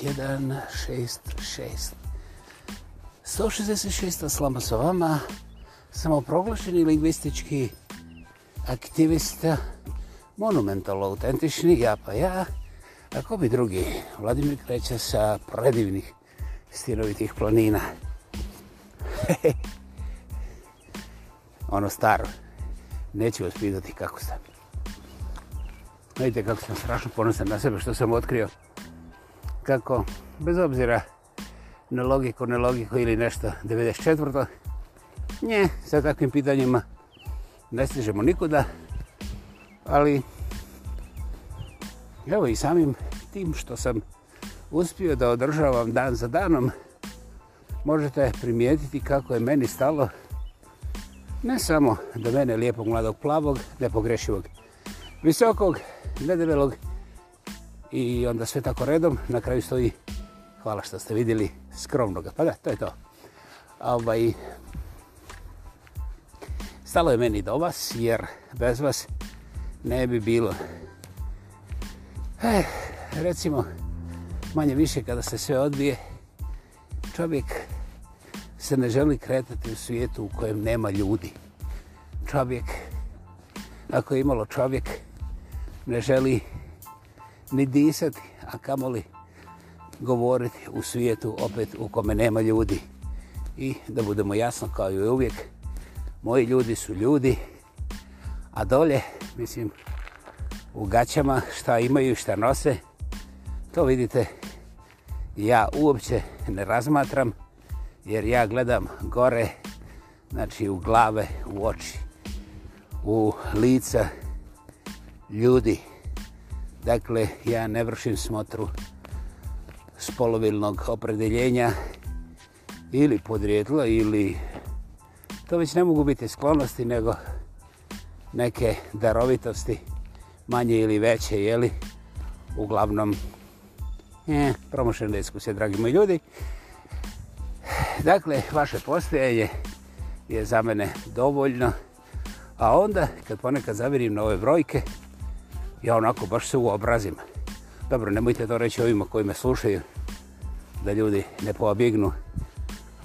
166. slama sa vama, samoproglašeni lingvistički aktivista, monumentalno autentični, ja pa ja, a ko bi drugi, Vladimir Kreća sa predivnih stinovitih planina. ono staro, neću vas pitati kako sam. Vidite kako sam strašno ponosan na sebe što sam otkrio kako, bez obzira na logiku, ne logiku ili nešto, 94. Nje, sa takvim pitanjima ne stižemo nikuda, ali evo i samim tim što sam uspio da održavam dan za danom, možete primijetiti kako je meni stalo ne samo do mene lijepog mladog plavog, nepogrešivog, visokog, nedebelog, i onda sve tako redom, na kraju stoji hvala što ste vidjeli skromnoga, pa da, to je to. Ovaj, stalo je meni do vas, jer bez vas ne bi bilo. Eh, recimo, manje više kada se sve odbije, čovjek se ne želi kretati u svijetu u kojem nema ljudi. Čovjek, ako je imalo čovjek, ne želi ni disati, a kamoli govoriti u svijetu opet u kome nema ljudi. I da budemo jasno kao i uvijek, moji ljudi su ljudi, a dolje, mislim, u gaćama šta imaju, šta nose, to vidite, ja uopće ne razmatram, jer ja gledam gore, znači u glave, u oči, u lica ljudi. Dakle, ja ne vršim smotru spolovilnog opredeljenja ili podrijetla ili to već ne mogu biti sklonosti nego neke darovitosti manje ili veće, jeli? Uglavnom, je, promošena diskusija, dragi moji ljudi. Dakle, vaše postojanje je za mene dovoljno, a onda, kad ponekad zavirim na ove brojke, ja onako baš se uobrazim. Dobro, nemojte to reći ovima koji me slušaju, da ljudi ne poobignu.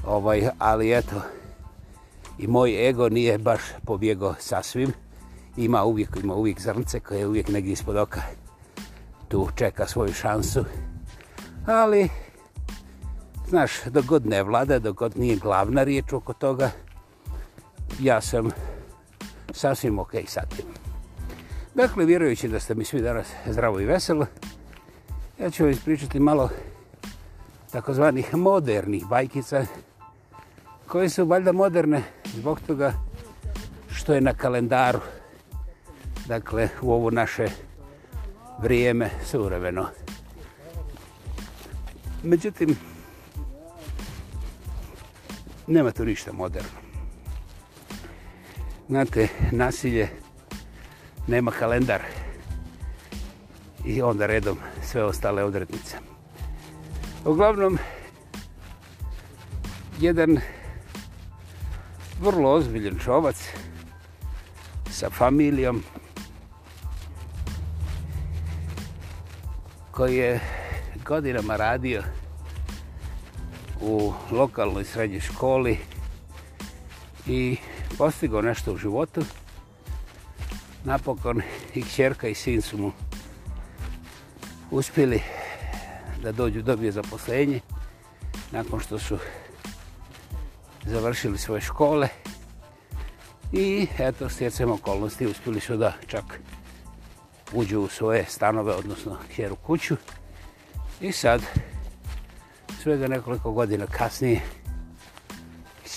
Ovaj, ali eto, i moj ego nije baš pobjegao sasvim. Ima uvijek, ima uvijek zrnce koje je uvijek negdje ispod oka. Tu čeka svoju šansu. Ali, znaš, dogod ne vlada, dogod nije glavna riječ oko toga, ja sam sasvim okej okay sa tim. Dakle, vjerujući da ste mi svi danas zdravo i veselo, ja ću vam ispričati malo takozvanih modernih bajkica, koje su valjda moderne zbog toga što je na kalendaru. Dakle, u ovo naše vrijeme suvremeno. Međutim, nema tu ništa moderno. Znate, nasilje nema kalendar i onda redom sve ostale odretnice. Uglavnom, jedan vrlo ozbiljen čovac sa familijom koji je godinama radio u lokalnoj srednjoj školi i postigao nešto u životu napokon i kćerka i sin su mu uspjeli da dođu dobije zaposlenje nakon što su završili svoje škole i eto stjecem okolnosti uspjeli su da čak uđu u svoje stanove odnosno kjeru kuću i sad svega nekoliko godina kasnije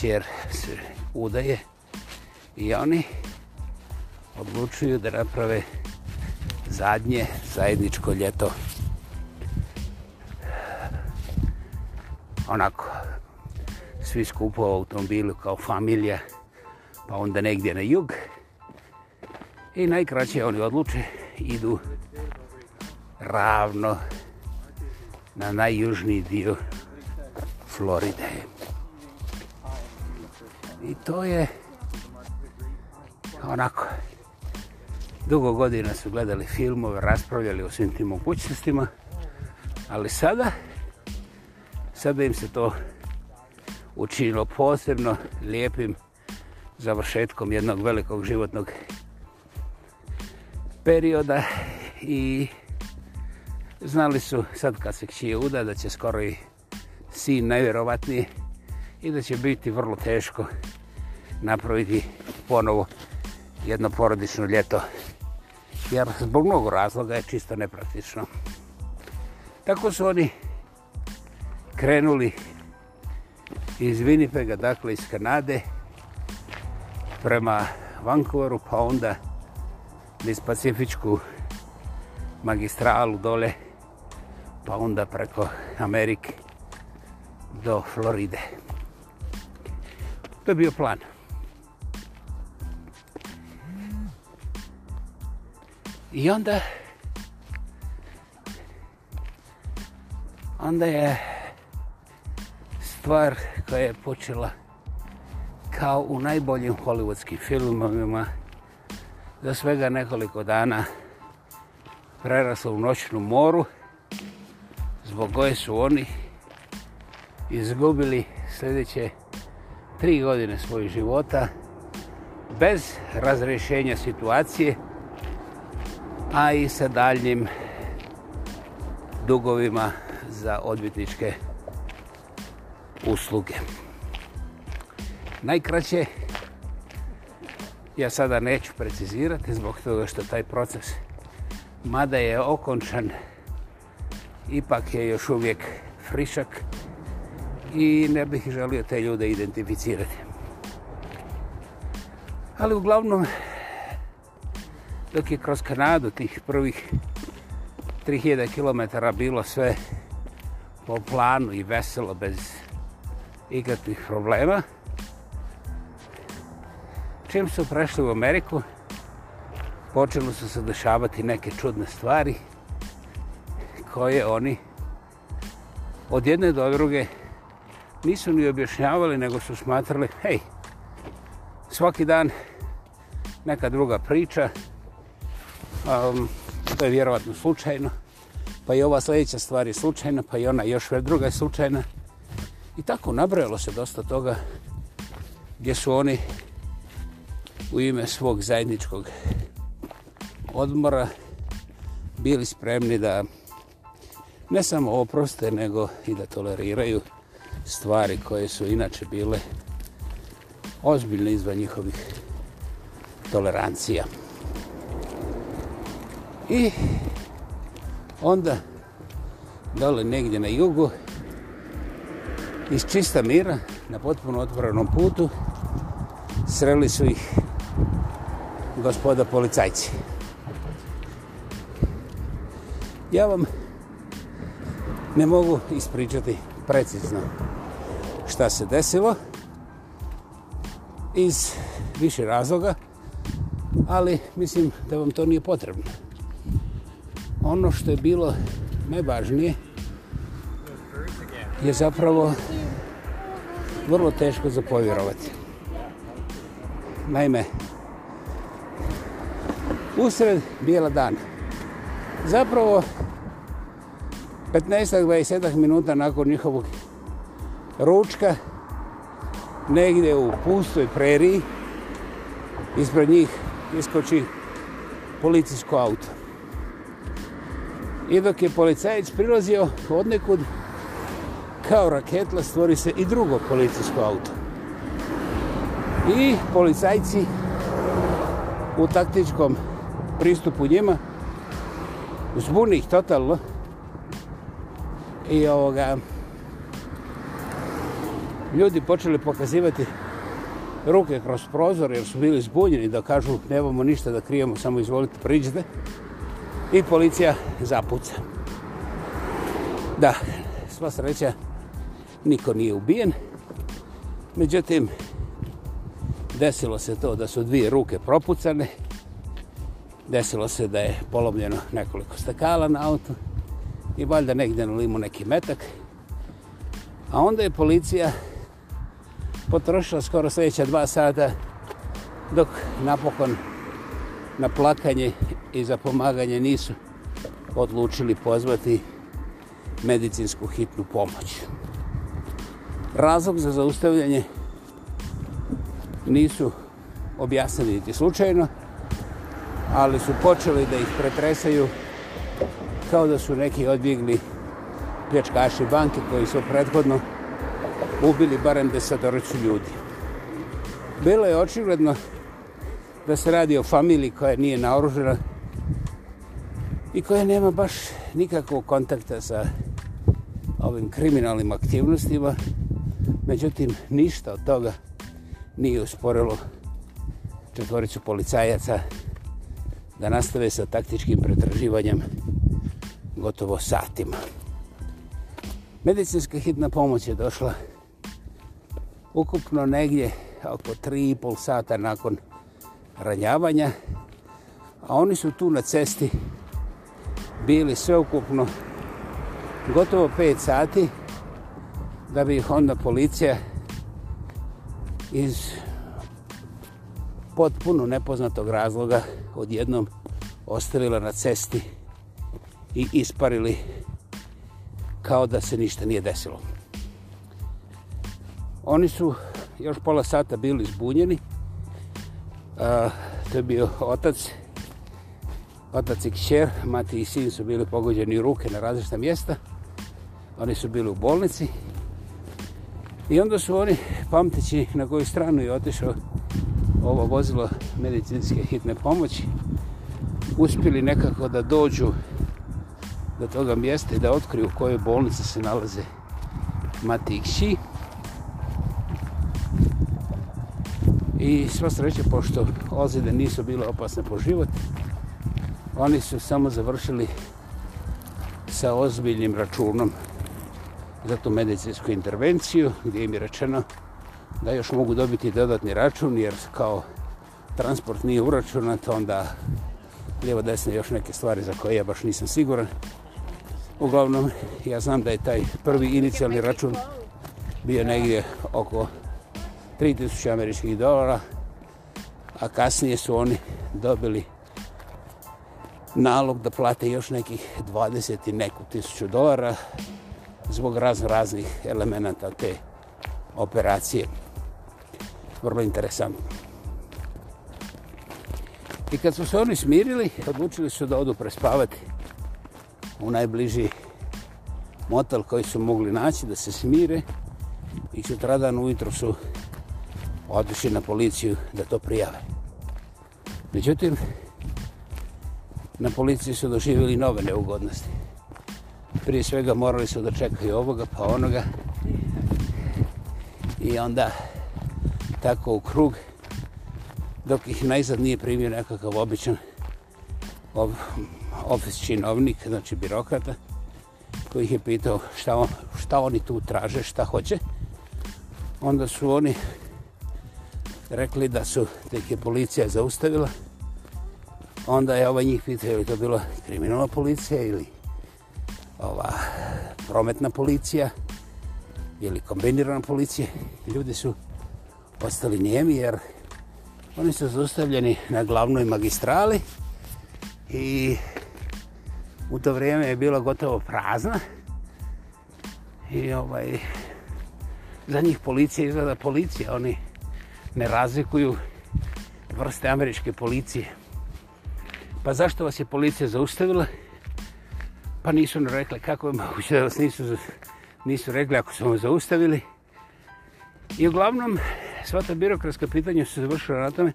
kjer se udaje i oni odlučuju da naprave zadnje zajedničko ljeto. Onako, svi skupo u automobilu kao familija, pa onda negdje na jug. I najkraće oni odluče, idu ravno na najjužniji dio Floride. I to je onako Dugo godina su gledali filmove, raspravljali o svim tim mogućnostima, ali sada, sada im se to učinilo posebno lijepim završetkom jednog velikog životnog perioda i znali su sad kad se kći je uda da će skoro i sin najvjerovatniji i da će biti vrlo teško napraviti ponovo jedno porodično ljeto jer zbog mnogo razloga je čisto nepraktično. Tako su oni krenuli iz Winnipega, dakle iz Kanade, prema Vancouveru, pa onda iz Pacifičku magistralu dole, pa onda preko Amerike do Floride. To je bio plan. I onda... Onda je stvar koja je počela kao u najboljim hollywoodskim filmovima za svega nekoliko dana prerasla u noćnu moru zbog koje su oni izgubili sljedeće tri godine svojih života bez razrešenja situacije a i sa daljnjim dugovima za odvjetničke usluge. Najkraće, ja sada neću precizirati zbog toga što taj proces, mada je okončan, ipak je još uvijek frišak i ne bih želio te ljude identificirati. Ali uglavnom, dok je kroz Kanadu tih prvih 3000 km bilo sve po planu i veselo bez ikakvih problema. Čim su prešli u Ameriku, počelo su se dešavati neke čudne stvari koje oni od jedne do druge nisu ni objašnjavali, nego su smatrali, hej, svaki dan neka druga priča, um, to je vjerovatno slučajno, pa i ova sljedeća stvar je slučajna, pa i ona još druga je slučajna. I tako nabrojalo se dosta toga gdje su oni u ime svog zajedničkog odmora bili spremni da ne samo oproste, nego i da toleriraju stvari koje su inače bile ozbiljne izvan njihovih tolerancija. Hvala. I onda dole negdje na jugu iz čista mira na potpuno otvorenom putu sreli su ih gospoda policajci. Ja vam ne mogu ispričati precizno šta se desilo iz više razloga, ali mislim da vam to nije potrebno ono što je bilo najvažnije je zapravo vrlo teško zapovjerovati. Naime, usred bijela dana, zapravo 15-27 minuta nakon njihovog ručka, negdje u pustoj preriji, ispred njih iskoči policijsko auto. I dok je policajic prilazio od nekud, kao raketla stvori se i drugo policijsko auto. I policajci u taktičkom pristupu njima zbuni ih totalno i ovoga ljudi počeli pokazivati ruke kroz prozor jer su bili zbunjeni da kažu nemamo ništa da krijemo samo izvolite priđite i policija zapuca. Da, sva sreća, niko nije ubijen. Međutim, desilo se to da su dvije ruke propucane, desilo se da je polomljeno nekoliko stakala na auto i valjda negdje na limu neki metak. A onda je policija potrošila skoro sljedeća dva sata dok napokon na plakanje i za pomaganje nisu odlučili pozvati medicinsku hitnu pomoć. Razlog za zaustavljanje nisu objasnili niti slučajno, ali su počeli da ih pretresaju kao da su neki odbjegli pljačkaši banke koji su prethodno ubili barem desadoricu ljudi. Bilo je očigledno da se radi o familiji koja nije naoružena i koja nema baš nikakvog kontakta sa ovim kriminalnim aktivnostima. Međutim, ništa od toga nije usporilo četvoricu policajaca da nastave sa taktičkim pretraživanjem gotovo satima. Medicinska hitna pomoć je došla ukupno negdje oko 3,5 sata nakon ranjavanja, a oni su tu na cesti bili sveukupno gotovo 5 sati da bi ih onda policija iz potpuno nepoznatog razloga odjednom ostavila na cesti i isparili kao da se ništa nije desilo. Oni su još pola sata bili zbunjeni, to je bio otac, otac i kćer, mati i sin su bili pogođeni u ruke na različita mjesta. Oni su bili u bolnici. I onda su oni, pamteći na koju stranu je otišao ovo vozilo medicinske hitne pomoći, uspjeli nekako da dođu do toga mjesta i da otkriju u kojoj bolnici se nalaze mati i kćer. i sva sreće, pošto ozide nisu bile opasne po život, oni su samo završili sa ozbiljnim računom za tu medicinsku intervenciju, gdje im je rečeno da još mogu dobiti dodatni račun, jer kao transport nije uračunat, onda lijevo desne još neke stvari za koje ja baš nisam siguran. Uglavnom, ja znam da je taj prvi inicijalni račun bio negdje oko 3000 američkih dolara, a kasnije su oni dobili nalog da plate još nekih 20 i neku tisuću dolara zbog razno raznih elemenata te operacije. Vrlo interesantno. I kad su se oni smirili, odlučili su da odu prespavati u najbliži motel koji su mogli naći da se smire i sutradan ujutro su otišli na policiju da to prijave. Međutim, na policiji su doživjeli nove neugodnosti. Prije svega morali su da čekaju ovoga pa onoga i onda tako u krug dok ih najzad nije primio nekakav običan ofis činovnik, znači birokrata, koji ih je pitao šta, on, šta oni tu traže, šta hoće. Onda su oni rekli da su teke policija zaustavila. Onda je ovaj njih pitao je to bila kriminalna policija ili ova prometna policija ili kombinirana policija. Ljudi su ostali njemi jer oni su zaustavljeni na glavnoj magistrali i u to vrijeme je bila gotovo prazna i ovaj za njih policija izgleda policija, oni ne razlikuju vrste američke policije. Pa zašto vas je policija zaustavila? Pa nisu ne rekli kako je moguće da vas nisu, nisu rekli ako su vam zaustavili. I uglavnom, sva ta birokratska pitanja su završila na tome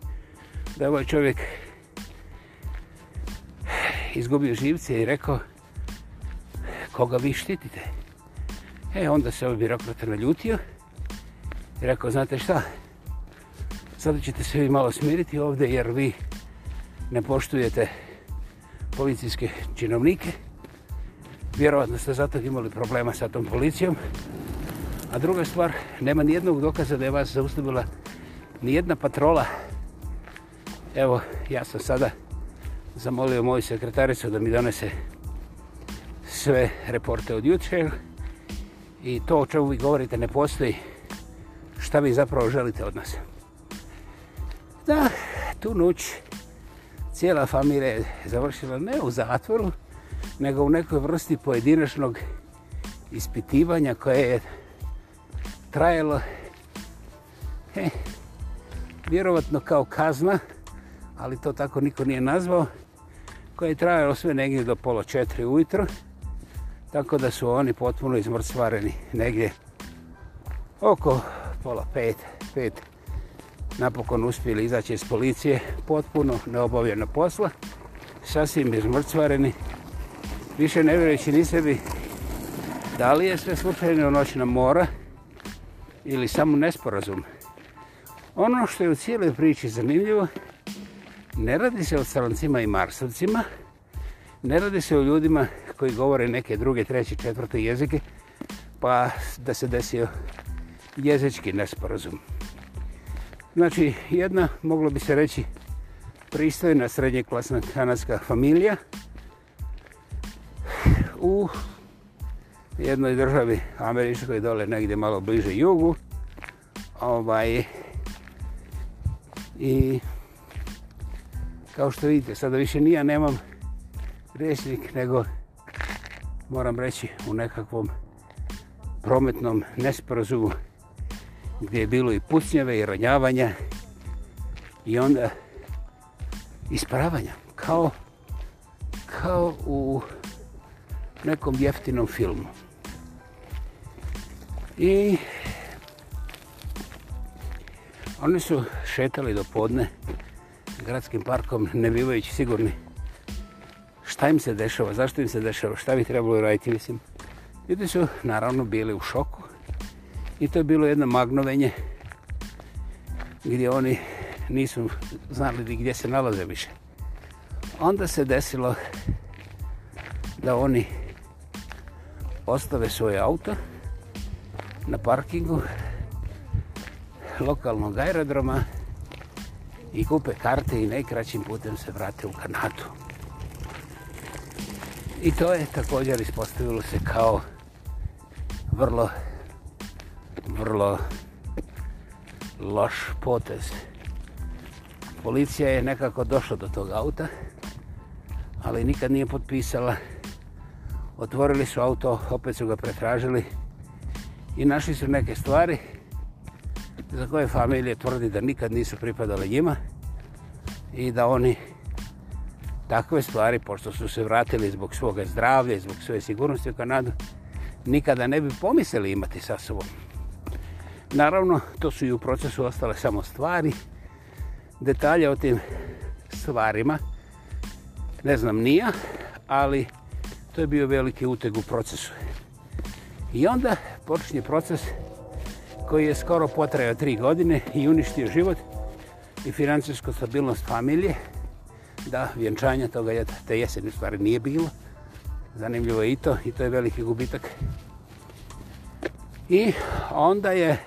da je ovaj čovjek izgubio živce i rekao koga vi štitite. E, onda se ovaj birokrat naljutio i rekao, znate šta, Sada ćete se vi malo smiriti ovde jer vi ne poštujete policijske činovnike. Vjerovatno ste zato imali problema sa tom policijom. A druga stvar, nema nijednog dokaza da je vas zaustavila nijedna patrola. Evo, ja sam sada zamolio moju sekretaricu da mi donese sve reporte od jutra. I to o čemu vi govorite ne postoji. Šta vi zapravo želite od nas? Hvala da tu noć cijela familija je završila ne u zatvoru, nego u nekoj vrsti pojedinačnog ispitivanja koje je trajalo eh, vjerovatno kao kazna, ali to tako niko nije nazvao, koje je trajalo sve negdje do pola četiri ujutro, tako da su oni potpuno izmrcvareni negdje oko pola pet, pet napokon uspjeli izaći iz policije, potpuno neobavljeno posla, sasvim izmrcvareni, više ne vjerujući ni sebi da li je sve slučajno noćna mora ili samo nesporazum. Ono što je u cijeloj priči zanimljivo, ne radi se o crancima i marsovcima, ne radi se o ljudima koji govore neke druge, treće, četvrte jezike, pa da se desio jezički nesporazum. Znači, jedna, moglo bi se reći, pristojna srednjeklasna kanadska familija u jednoj državi američkoj dole, negdje malo bliže jugu. Ovaj, I kao što vidite, sada više nija nemam rječnik, nego moram reći u nekakvom prometnom nesporazumu gdje je bilo i pucnjeve i ranjavanja i onda isparavanja, kao, kao u nekom jeftinom filmu. I oni su šetali do podne gradskim parkom, ne bivajući sigurni šta im se dešava, zašto im se dešava, šta bi trebalo raditi, mislim. Ljudi su naravno bili u šoku, I to je bilo jedno magnovenje gdje oni nisu znali gdje se nalaze više. Onda se desilo da oni ostave svoje auto na parkingu lokalnog aerodroma i kupe karte i najkraćim putem se vrate u Kanadu. I to je također ispostavilo se kao vrlo vrlo loš potez. Policija je nekako došla do tog auta, ali nikad nije potpisala. Otvorili su auto, opet su ga pretražili i našli su neke stvari za koje familije tvrdi da nikad nisu pripadale njima i da oni takve stvari, pošto su se vratili zbog svoga zdravlja i zbog svoje sigurnosti u Kanadu, nikada ne bi pomislili imati sa sobom. Naravno, to su i u procesu ostale samo stvari. Detalje o tim stvarima ne znam nija, ali to je bio veliki uteg u procesu. I onda počinje proces koji je skoro potrajao tri godine i uništio život i financijsku stabilnost familije. Da, vjenčanja toga je, te jeseni stvari nije bilo. Zanimljivo je i to, i to je veliki gubitak. I onda je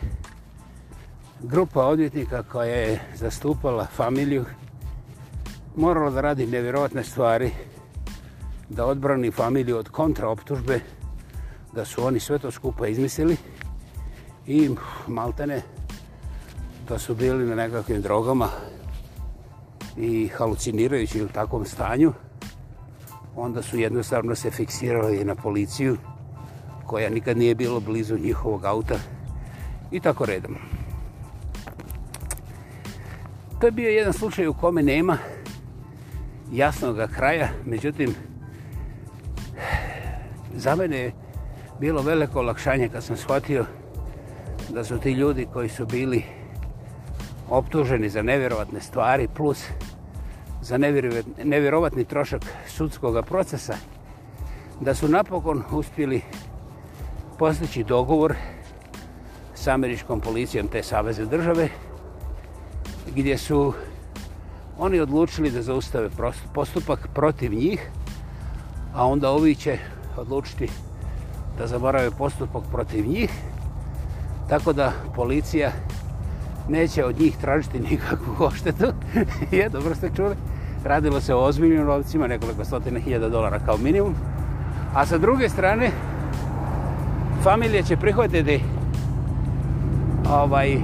grupa odvjetnika koja je zastupala familiju morala da radi nevjerovatne stvari da odbrani familiju od kontraoptužbe da su oni sve to skupa izmislili i maltene da su bili na nekakvim drogama i halucinirajući u takvom stanju onda su jednostavno se fiksirali na policiju koja nikad nije bilo blizu njihovog auta i tako redom. To je bio jedan slučaj u kome nema jasnog kraja, međutim, za mene je bilo veliko olakšanje kad sam shvatio da su ti ljudi koji su bili optuženi za nevjerovatne stvari plus za nevjerovatni trošak sudskog procesa, da su napokon uspjeli postići dogovor s američkom policijom te saveze države, gdje su oni odlučili da zaustave postupak protiv njih, a onda ovi će odlučiti da zaboravaju postupak protiv njih, tako da policija neće od njih tražiti nikakvu oštetu. je, dobro ste čuli. Radilo se o ozbiljnim novcima, nekoliko stotine hiljada dolara kao minimum. A sa druge strane, familija će prihvatiti ovaj,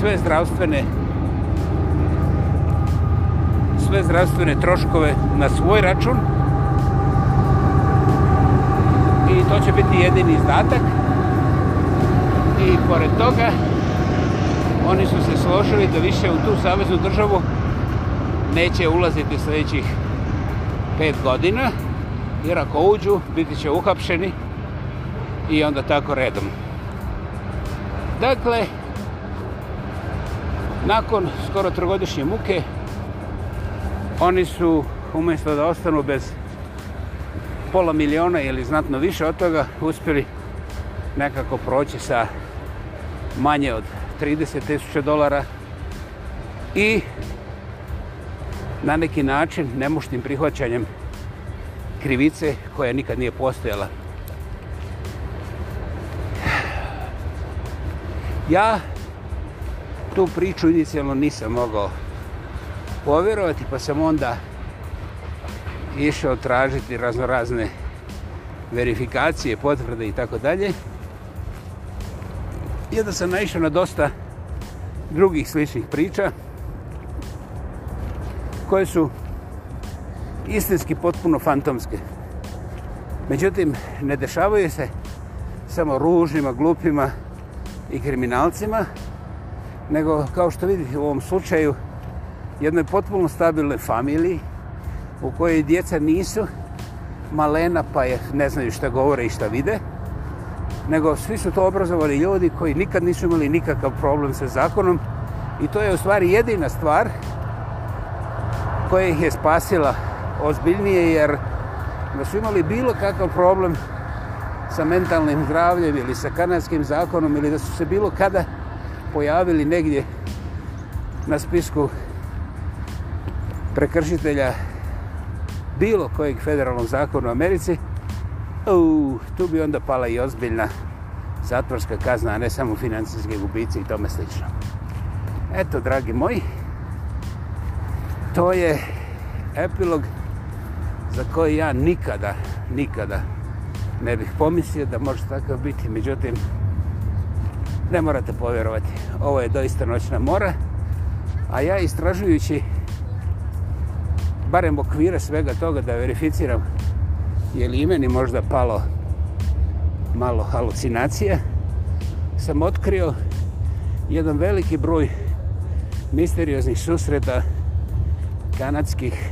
sve zdravstvene sve zdravstvene troškove na svoj račun i to će biti jedini izdatak i pored toga oni su se složili da više u tu saveznu državu neće ulaziti sljedećih pet godina jer ako uđu biti će uhapšeni i onda tako redom dakle Nakon skoro trogodišnje muke, oni su umjesto da ostanu bez pola miliona ili znatno više od toga, uspjeli nekako proći sa manje od 30.000 dolara i na neki način nemoštnim prihvaćanjem krivice koja nikad nije postojala. Ja tu priču inicijalno nisam mogao povjerovati, pa sam onda išao tražiti raznorazne verifikacije, potvrde i tako dalje. I onda sam naišao na dosta drugih sličnih priča koje su istinski potpuno fantomske. Međutim, ne dešavaju se samo ružnima, glupima i kriminalcima, nego kao što vidite u ovom slučaju jednoj potpuno stabilnoj familiji u kojoj djeca nisu malena pa je ne znaju šta govore i šta vide nego svi su to obrazovali ljudi koji nikad nisu imali nikakav problem sa zakonom i to je u stvari jedina stvar koja ih je spasila ozbiljnije jer da su imali bilo kakav problem sa mentalnim zdravljem ili sa kanadskim zakonom ili da su se bilo kada pojavili negdje na spisku prekršitelja bilo kojeg federalnog zakona u Americi, u, tu bi onda pala i ozbiljna zatvorska kazna, a ne samo financijske gubice i tome slično. Eto, dragi moji, to je epilog za koji ja nikada, nikada ne bih pomislio da može takav biti, međutim, Ne morate povjerovati, ovo je doista noćna mora, a ja istražujući barem okvire svega toga da verificiram je li imeni možda palo malo halucinacija, sam otkrio jedan veliki broj misterioznih susreta kanadskih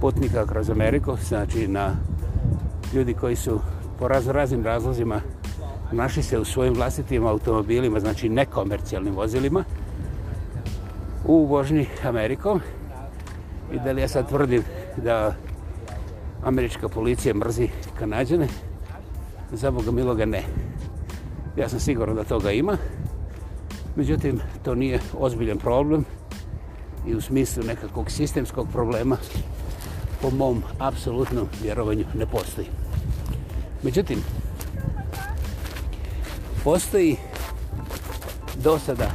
putnika kroz Ameriku, znači na ljudi koji su po raznim razlozima učinili našli se u svojim vlastitim automobilima, znači nekomercijalnim vozilima, u vožnji Amerikom. I da li ja sad tvrdim da američka policija mrzi kanadjane? Za Boga miloga ne. Ja sam siguran da toga ima. Međutim, to nije ozbiljen problem i u smislu nekakvog sistemskog problema po mom apsolutnom vjerovanju ne postoji. Međutim, postoji dosada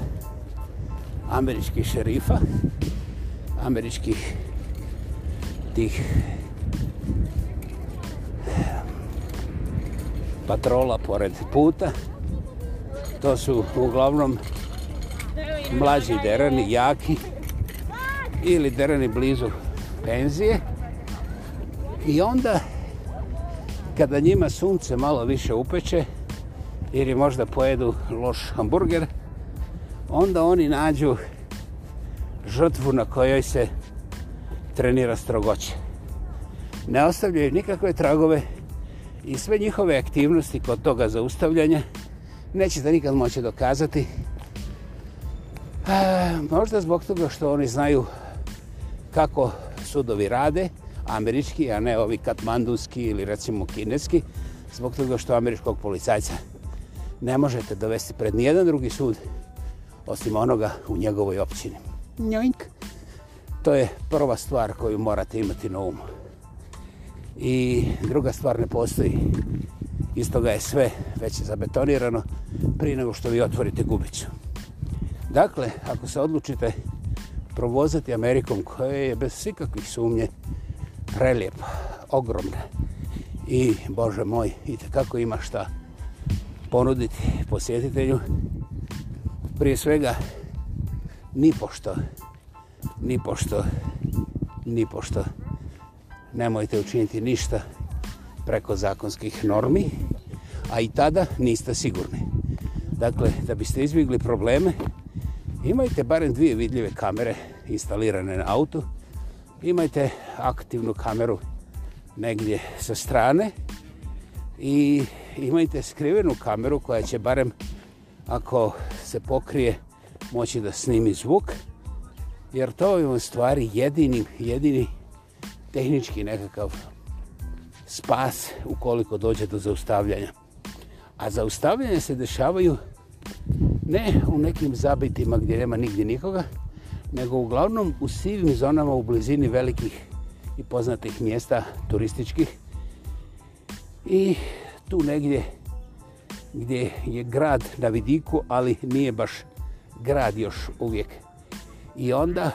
američkih šerifa, američkih tih patrola pored puta. To su uglavnom mlađi derani, jaki ili derani blizu penzije. I onda kada njima sunce malo više upeče, ili možda pojedu loš hamburger, onda oni nađu žrtvu na kojoj se trenira strogoće. Ne ostavljaju nikakve tragove i sve njihove aktivnosti kod toga zaustavljanja nećete nikad moći dokazati. E, možda zbog toga što oni znaju kako sudovi rade, američki, a ne ovi katmandunski ili recimo kineski, zbog toga što američkog policajca ne možete dovesti pred nijedan drugi sud osim onoga u njegovoj općini. Njoink. To je prva stvar koju morate imati na umu. I druga stvar ne postoji. Iz toga je sve već zabetonirano prije nego što vi otvorite gubicu. Dakle, ako se odlučite provozati Amerikom koja je bez svikakvih sumnje prelijepa, ogromna i, Bože moj, i kako ima šta ponuditi posjetitelju. Prije svega, ni pošto, ni pošto, ni pošto, nemojte učiniti ništa preko zakonskih normi, a i tada niste sigurni. Dakle, da biste izbjegli probleme, imajte barem dvije vidljive kamere instalirane na auto, imajte aktivnu kameru negdje sa strane i imajte skrivenu kameru koja će barem ako se pokrije moći da snimi zvuk jer to je u stvari jedini, jedini tehnički nekakav spas ukoliko dođe do zaustavljanja. A zaustavljanje se dešavaju ne u nekim zabitima gdje nema nigdje nikoga, nego uglavnom u sivim zonama u blizini velikih i poznatih mjesta turističkih i tu negdje gdje je grad na vidiku, ali nije baš grad još uvijek. I onda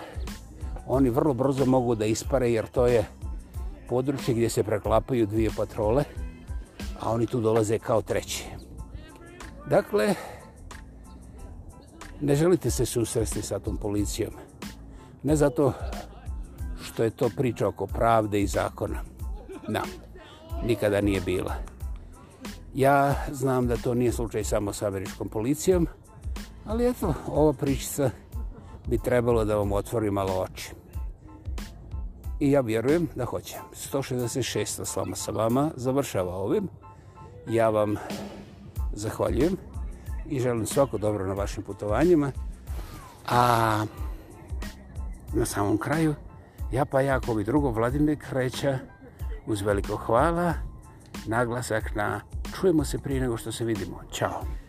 oni vrlo brzo mogu da ispare jer to je područje gdje se preklapaju dvije patrole, a oni tu dolaze kao treći. Dakle, ne želite se susresti sa tom policijom. Ne zato što je to priča oko pravde i zakona. Na, nikada nije bila. Ja znam da to nije slučaj samo sa američkom policijom, ali eto, ova pričica bi trebalo da vam otvori malo oči. I ja vjerujem da hoće. 166. slama sa vama završava ovim. Ja vam zahvaljujem i želim svako dobro na vašim putovanjima. A na samom kraju, ja pa Jakovi drugo, Vladimir Kreća, uz veliko hvala naglasak na čujemo se prije nego što se vidimo. Ćao!